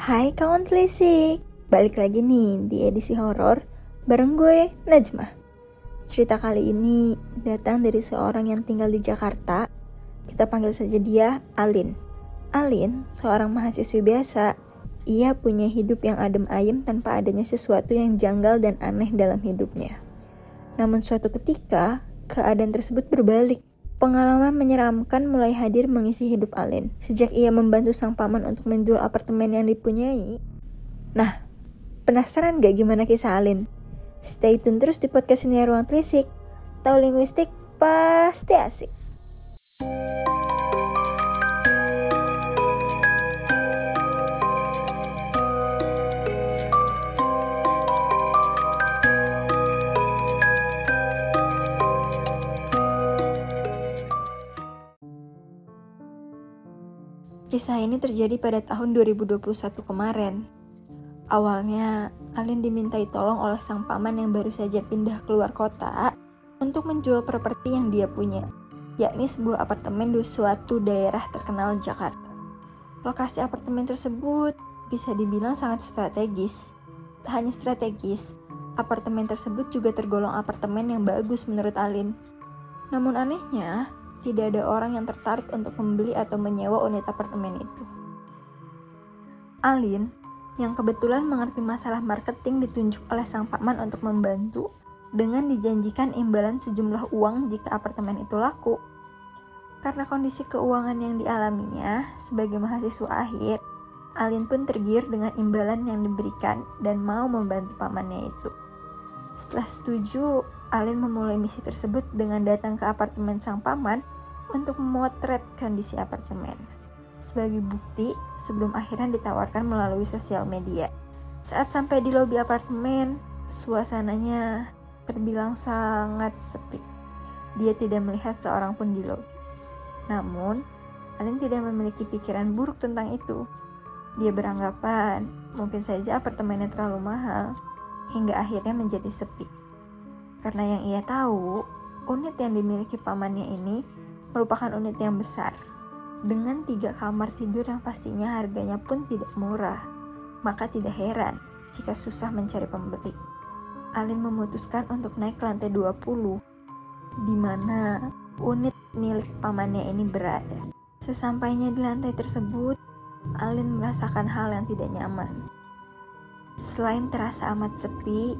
Hai kawan telisik, balik lagi nih di edisi horor bareng gue Najma. Cerita kali ini datang dari seorang yang tinggal di Jakarta. Kita panggil saja dia Alin. Alin, seorang mahasiswi biasa. Ia punya hidup yang adem ayem tanpa adanya sesuatu yang janggal dan aneh dalam hidupnya. Namun suatu ketika, keadaan tersebut berbalik. Pengalaman menyeramkan mulai hadir mengisi hidup Alin sejak ia membantu sang paman untuk menjual apartemen yang dipunyai. Nah, penasaran gak gimana kisah Alin? Stay tune terus di podcast ini Ruang Telisik. Tahu linguistik pasti asik. Kisah ini terjadi pada tahun 2021 kemarin. Awalnya, Alin dimintai tolong oleh sang paman yang baru saja pindah keluar kota untuk menjual properti yang dia punya, yakni sebuah apartemen di suatu daerah terkenal Jakarta. Lokasi apartemen tersebut bisa dibilang sangat strategis. Tak hanya strategis, apartemen tersebut juga tergolong apartemen yang bagus menurut Alin. Namun anehnya, tidak ada orang yang tertarik untuk membeli atau menyewa unit apartemen itu. Alin, yang kebetulan mengerti masalah marketing ditunjuk oleh sang paman untuk membantu dengan dijanjikan imbalan sejumlah uang jika apartemen itu laku. Karena kondisi keuangan yang dialaminya sebagai mahasiswa akhir, Alin pun tergiur dengan imbalan yang diberikan dan mau membantu pamannya itu. Setelah setuju, Alin memulai misi tersebut dengan datang ke apartemen sang paman untuk memotret kondisi apartemen. Sebagai bukti, sebelum akhirnya ditawarkan melalui sosial media. Saat sampai di lobi apartemen, suasananya terbilang sangat sepi. Dia tidak melihat seorang pun di lobi. Namun, Alin tidak memiliki pikiran buruk tentang itu. Dia beranggapan mungkin saja apartemennya terlalu mahal, hingga akhirnya menjadi sepi. Karena yang ia tahu, unit yang dimiliki pamannya ini merupakan unit yang besar. Dengan tiga kamar tidur yang pastinya harganya pun tidak murah, maka tidak heran jika susah mencari pembeli. Alin memutuskan untuk naik ke lantai 20, di mana unit milik pamannya ini berada. Sesampainya di lantai tersebut, Alin merasakan hal yang tidak nyaman. Selain terasa amat sepi,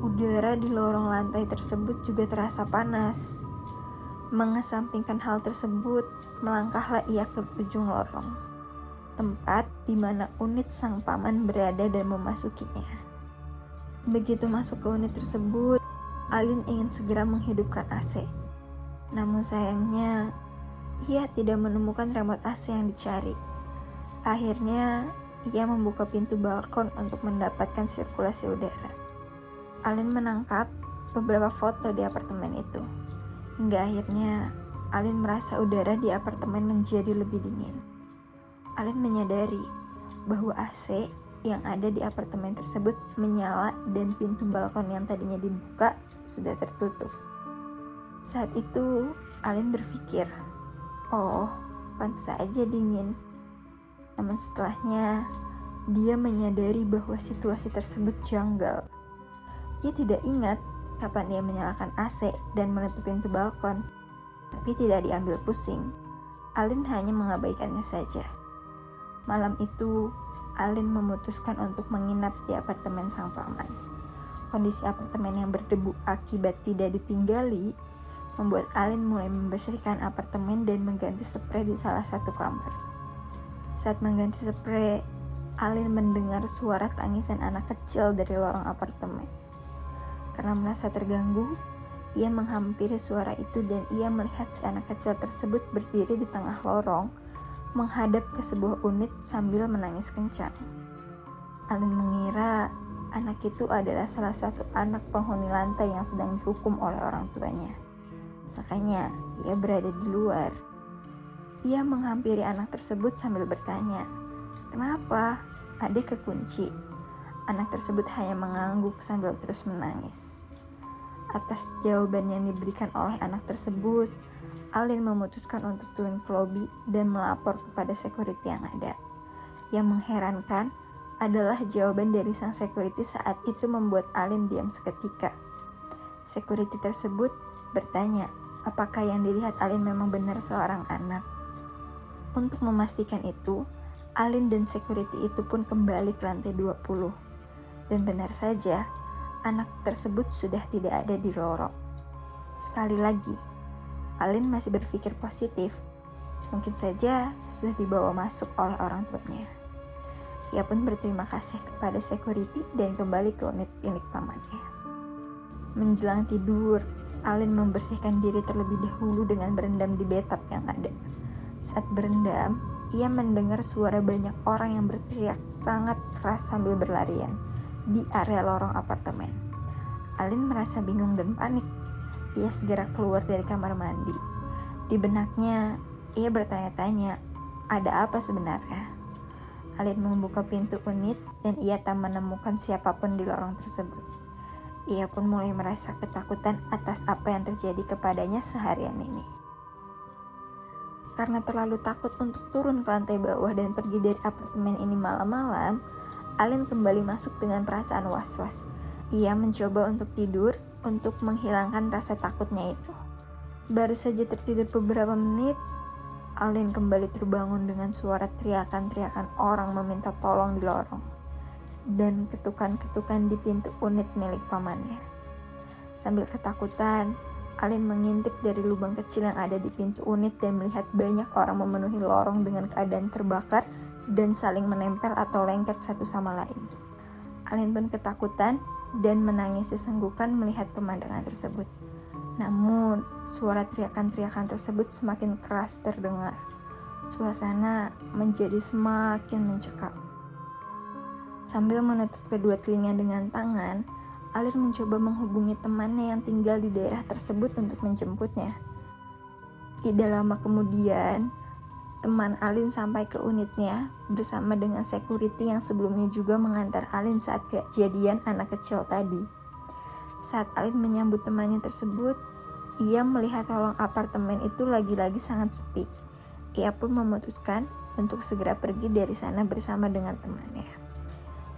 Udara di lorong lantai tersebut juga terasa panas. Mengesampingkan hal tersebut, melangkahlah ia ke ujung lorong, tempat di mana unit sang paman berada dan memasukinya. Begitu masuk ke unit tersebut, Alin ingin segera menghidupkan AC. Namun sayangnya, ia tidak menemukan remote AC yang dicari. Akhirnya, ia membuka pintu balkon untuk mendapatkan sirkulasi udara. Alin menangkap beberapa foto di apartemen itu. Hingga akhirnya Alin merasa udara di apartemen menjadi lebih dingin. Alin menyadari bahwa AC yang ada di apartemen tersebut menyala dan pintu balkon yang tadinya dibuka sudah tertutup. Saat itu, Alin berpikir, "Oh, pantas saja dingin." Namun setelahnya, dia menyadari bahwa situasi tersebut janggal. Ia tidak ingat kapan dia menyalakan AC dan menutup pintu balkon, tapi tidak diambil pusing. Alin hanya mengabaikannya saja. Malam itu, Alin memutuskan untuk menginap di apartemen sang paman. Kondisi apartemen yang berdebu akibat tidak ditinggali membuat Alin mulai membersihkan apartemen dan mengganti spray di salah satu kamar. Saat mengganti spray, Alin mendengar suara tangisan anak kecil dari lorong apartemen. Karena merasa terganggu, ia menghampiri suara itu dan ia melihat si anak kecil tersebut berdiri di tengah lorong, menghadap ke sebuah unit sambil menangis kencang. Alin mengira anak itu adalah salah satu anak penghuni lantai yang sedang dihukum oleh orang tuanya. Makanya ia berada di luar. Ia menghampiri anak tersebut sambil bertanya, "Kenapa? Adik kekunci." Anak tersebut hanya mengangguk sambil terus menangis. Atas jawaban yang diberikan oleh anak tersebut, Alin memutuskan untuk turun ke lobi dan melapor kepada security yang ada. Yang mengherankan, adalah jawaban dari sang security saat itu membuat Alin diam seketika. Security tersebut bertanya, apakah yang dilihat Alin memang benar seorang anak. Untuk memastikan itu, Alin dan security itu pun kembali ke lantai 20. Dan benar saja, anak tersebut sudah tidak ada di lorong. Sekali lagi, Alin masih berpikir positif. Mungkin saja sudah dibawa masuk oleh orang tuanya. Ia pun berterima kasih kepada security dan kembali ke unit milik pamannya. Menjelang tidur, Alin membersihkan diri terlebih dahulu dengan berendam di betap yang ada. Saat berendam, ia mendengar suara banyak orang yang berteriak sangat keras sambil berlarian di area lorong apartemen. Alin merasa bingung dan panik. Ia segera keluar dari kamar mandi. Di benaknya, ia bertanya-tanya, ada apa sebenarnya? Alin membuka pintu unit dan ia tak menemukan siapa pun di lorong tersebut. Ia pun mulai merasa ketakutan atas apa yang terjadi kepadanya seharian ini. Karena terlalu takut untuk turun ke lantai bawah dan pergi dari apartemen ini malam-malam, Alin kembali masuk dengan perasaan was-was. Ia mencoba untuk tidur untuk menghilangkan rasa takutnya itu. Baru saja tertidur beberapa menit, Alin kembali terbangun dengan suara teriakan-teriakan orang meminta tolong di lorong dan ketukan-ketukan di pintu unit milik pamannya. Sambil ketakutan, Alin mengintip dari lubang kecil yang ada di pintu unit dan melihat banyak orang memenuhi lorong dengan keadaan terbakar dan saling menempel atau lengket satu sama lain. Alin pun ketakutan dan menangis sesenggukan melihat pemandangan tersebut. Namun, suara teriakan-teriakan tersebut semakin keras terdengar. Suasana menjadi semakin mencekam. Sambil menutup kedua telinga dengan tangan, Alir mencoba menghubungi temannya yang tinggal di daerah tersebut untuk menjemputnya. Tidak lama kemudian, teman Alin sampai ke unitnya bersama dengan security yang sebelumnya juga mengantar Alin saat kejadian anak kecil tadi. Saat Alin menyambut temannya tersebut, ia melihat kolong apartemen itu lagi-lagi sangat sepi. Ia pun memutuskan untuk segera pergi dari sana bersama dengan temannya.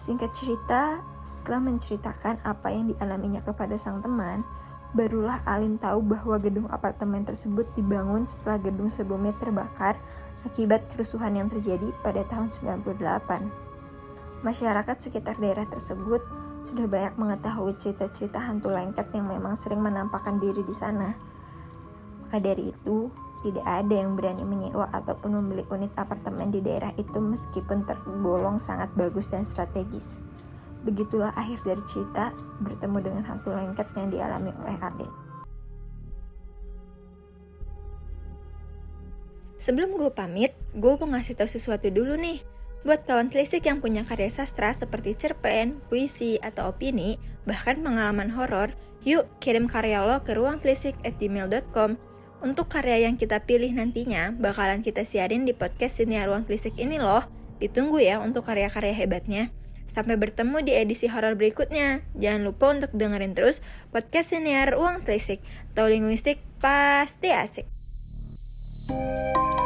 Singkat cerita, setelah menceritakan apa yang dialaminya kepada sang teman, barulah Alin tahu bahwa gedung apartemen tersebut dibangun setelah gedung sebelumnya terbakar akibat kerusuhan yang terjadi pada tahun 98. Masyarakat sekitar daerah tersebut sudah banyak mengetahui cerita-cerita hantu lengket yang memang sering menampakkan diri di sana. Maka dari itu, tidak ada yang berani menyewa ataupun membeli unit apartemen di daerah itu meskipun tergolong sangat bagus dan strategis. Begitulah akhir dari cerita bertemu dengan hantu lengket yang dialami oleh Arlene. Sebelum gue pamit, gue mau ngasih tau sesuatu dulu nih. Buat kawan telisik yang punya karya sastra seperti cerpen, puisi, atau opini, bahkan pengalaman horor, yuk kirim karya lo ke ruangtelisik@gmail.com. Untuk karya yang kita pilih nantinya, bakalan kita siarin di podcast Siniar Ruang Telisik ini loh. Ditunggu ya untuk karya-karya hebatnya. Sampai bertemu di edisi horor berikutnya. Jangan lupa untuk dengerin terus podcast Siniar Ruang Telisik. Tahu linguistik pasti asik. thank